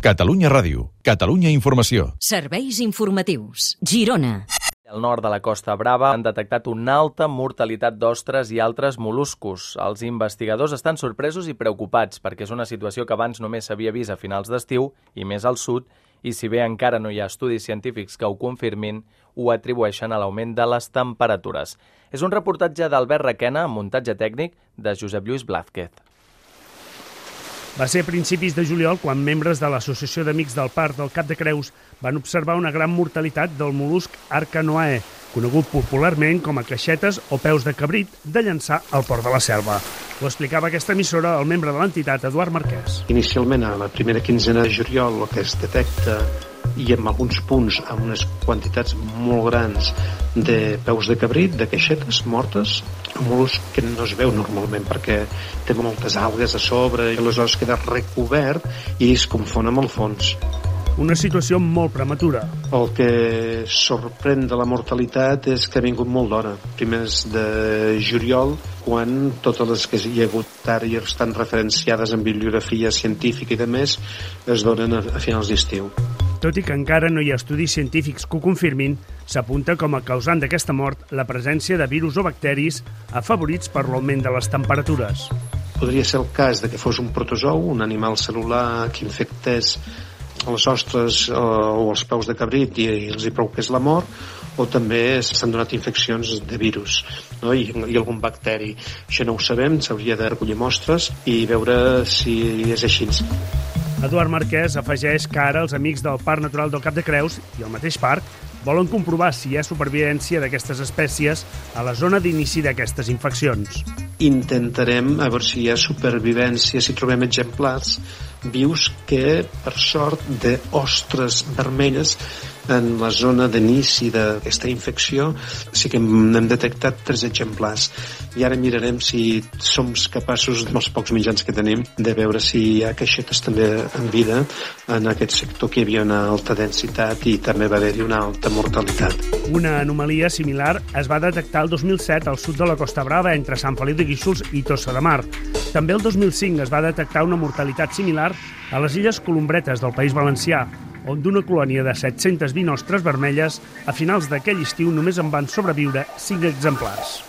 Catalunya Ràdio, Catalunya Informació. Serveis informatius. Girona. Al nord de la Costa Brava han detectat una alta mortalitat d'ostres i altres moluscos. Els investigadors estan sorpresos i preocupats perquè és una situació que abans només s'havia vist a finals d'estiu i més al sud i si bé encara no hi ha estudis científics que ho confirmin, ho atribueixen a l'augment de les temperatures. És un reportatge d'Albert Requena amb muntatge tècnic de Josep Lluís Blázquez. Va ser a principis de juliol quan membres de l'Associació d'Amics del Parc del Cap de Creus van observar una gran mortalitat del molusc Arcanoae, conegut popularment com a caixetes o peus de cabrit, de llançar al port de la selva. Ho explicava aquesta emissora el membre de l'entitat, Eduard Marquès. Inicialment, a la primera quinzena de juliol, el que es detecta i en alguns punts amb unes quantitats molt grans de peus de cabrit, de queixetes mortes, un mol·lusc que no es veu normalment perquè té moltes algues a sobre i aleshores queda recobert i es confon amb el fons. Una situació molt prematura. El que sorprèn de la mortalitat és que ha vingut molt d'hora, primers de juliol, quan totes les que hi ha hagut ara i estan referenciades en bibliografia científica i de més es donen a, a finals d'estiu. Tot i que encara no hi ha estudis científics que ho confirmin, s'apunta com a causant d'aquesta mort la presència de virus o bacteris afavorits per l'augment de les temperatures. Podria ser el cas de que fos un protozou, un animal celular que infectés les ostres eh, o els peus de cabrit i, i els hi provoqués la mort, o també s'han donat infeccions de virus no? I, i algun bacteri. Això no ho sabem, s'hauria de recollir mostres i veure si és així. Eduard Marquès afegeix que ara els amics del Parc Natural del Cap de Creus i el mateix parc volen comprovar si hi ha supervivència d'aquestes espècies a la zona d'inici d'aquestes infeccions. Intentarem a veure si hi ha supervivència, si trobem exemplars vius que, per sort, d'ostres vermelles en la zona d'inici d'aquesta infecció sí que n'hem detectat tres exemplars i ara mirarem si som capaços, amb els pocs mitjans que tenim, de veure si hi ha caixetes també en vida en aquest sector que hi havia una alta densitat i també va haver-hi una alta mortalitat. Una anomalia similar es va detectar el 2007 al sud de la Costa Brava entre Sant Feliu de Guíxols i Tossa de Mar. També el 2005 es va detectar una mortalitat similar a les illes Colombretes del País Valencià, on d'una colònia de 720 ostres vermelles, a finals d'aquell estiu només en van sobreviure 5 exemplars.